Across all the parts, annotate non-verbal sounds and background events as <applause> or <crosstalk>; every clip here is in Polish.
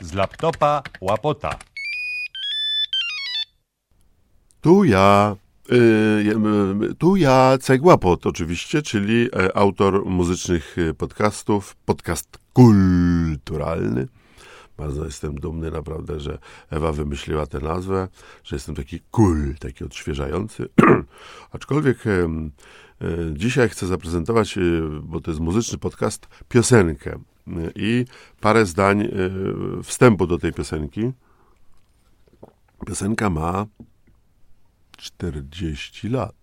Z laptopa łapota. Tu ja, y, y, tu ja, Cegłapot oczywiście, czyli e, autor muzycznych y, podcastów, podcast kulturalny. Bardzo jestem dumny naprawdę, że Ewa wymyśliła tę nazwę, że jestem taki cool, taki odświeżający. <clears throat> Aczkolwiek e, dzisiaj chcę zaprezentować, bo to jest muzyczny podcast, piosenkę i parę zdań wstępu do tej piosenki. Piosenka ma 40 lat.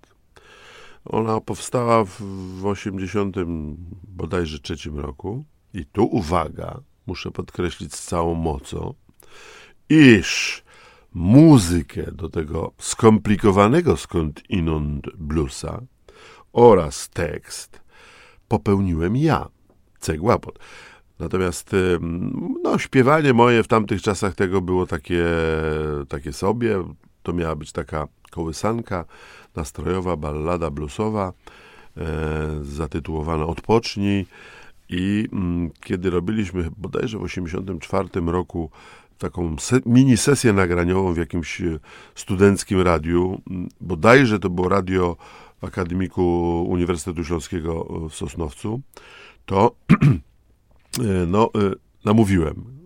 Ona powstała w, w 80 bodajże trzecim roku. I tu uwaga, muszę podkreślić z całą mocą, iż muzykę do tego skomplikowanego skąd inąd bluesa oraz tekst popełniłem ja, Cegłapot. Natomiast no, śpiewanie moje w tamtych czasach tego było takie, takie sobie. To miała być taka kołysanka nastrojowa, ballada bluesowa, e, zatytułowana Odpocznij. I mm, kiedy robiliśmy bodajże w 1984 roku taką se, mini sesję nagraniową w jakimś e, studenckim radiu, bodajże to było radio Akademiku Uniwersytetu Śląskiego w Sosnowcu, to <clears throat> e, no, e, namówiłem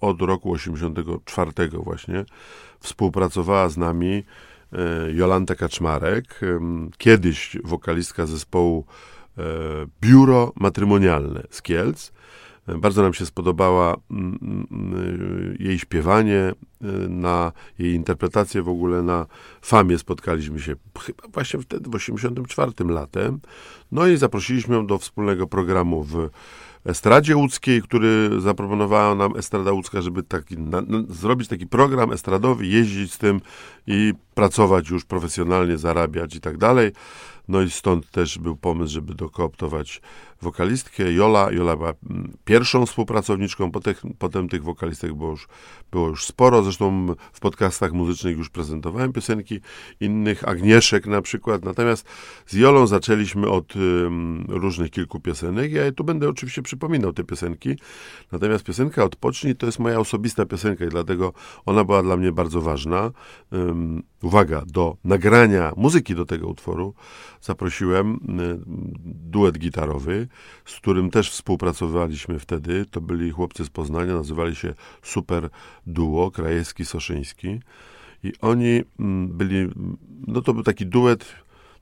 od roku 84 właśnie współpracowała z nami Jolanta Kaczmarek, kiedyś wokalistka zespołu E, biuro matrymonialne z Kielc. E, bardzo nam się spodobała jej śpiewanie, e, na jej interpretację w ogóle na Famie spotkaliśmy się chyba właśnie wtedy, w 84 latem. No i zaprosiliśmy ją do wspólnego programu w Estradzie Łódzkiej, który zaproponowała nam Estrada Łódzka, żeby taki, na, na, zrobić taki program estradowy, jeździć z tym i pracować już profesjonalnie, zarabiać i tak dalej. No i stąd też był pomysł, żeby dokooptować wokalistkę Jola. Jola była mm, pierwszą współpracowniczką, potem, potem tych wokalistek było już, było już sporo. Zresztą w podcastach muzycznych już prezentowałem piosenki innych, Agnieszek na przykład. Natomiast z Jolą zaczęliśmy od um, różnych kilku piosenek. Ja tu będę oczywiście przypominał te piosenki. Natomiast piosenka Odpocznij to jest moja osobista piosenka i dlatego ona była dla mnie bardzo ważna. Um, uwaga, do nagrania muzyki do tego utworu zaprosiłem duet gitarowy, z którym też współpracowaliśmy wtedy. To byli chłopcy z Poznania, nazywali się Super Duo, Krajewski-Soszyński. I oni byli, no to był taki duet,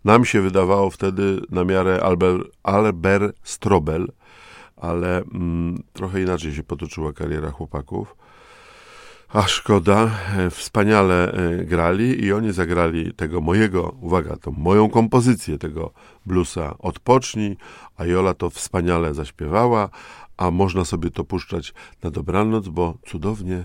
nam się wydawało wtedy na miarę Albert, Albert Strobel, ale mm, trochę inaczej się potoczyła kariera chłopaków. A szkoda, e, wspaniale e, grali i oni zagrali tego mojego, uwaga, tą moją kompozycję tego bluesa Odpocznij, a Jola to wspaniale zaśpiewała, a można sobie to puszczać na dobranoc, bo cudownie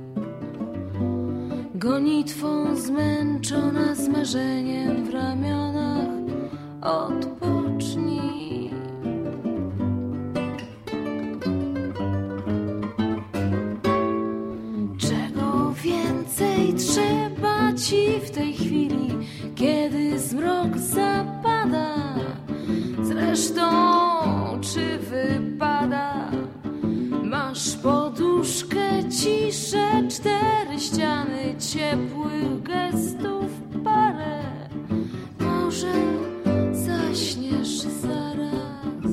Gonitwą zmęczona zmarzeniem w ramionach odpocznij. Czego więcej trzeba ci w tej chwili, kiedy zmrok zapada? Zresztą, ciepłych gestów parę. Może zaśniesz zaraz.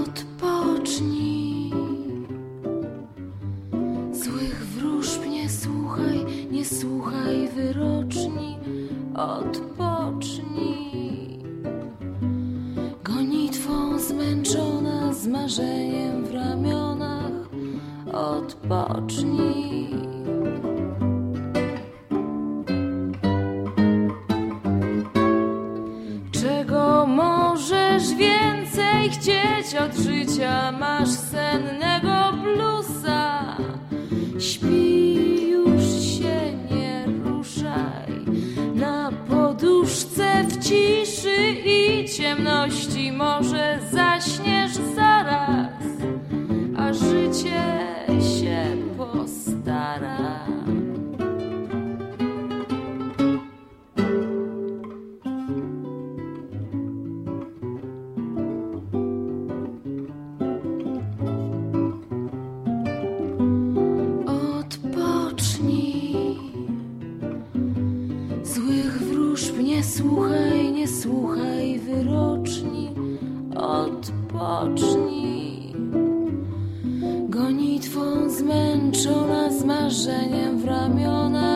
Odpocznij. Złych wróżb nie słuchaj, nie słuchaj wyroczni, odpocznij. Gonitwą zmęczona, z marzeniem w ramionach, odpocznij. Czego możesz więcej chcieć od życia? Masz senne puszce w ciszy i ciemności może połączona z marzeniem w ramionach.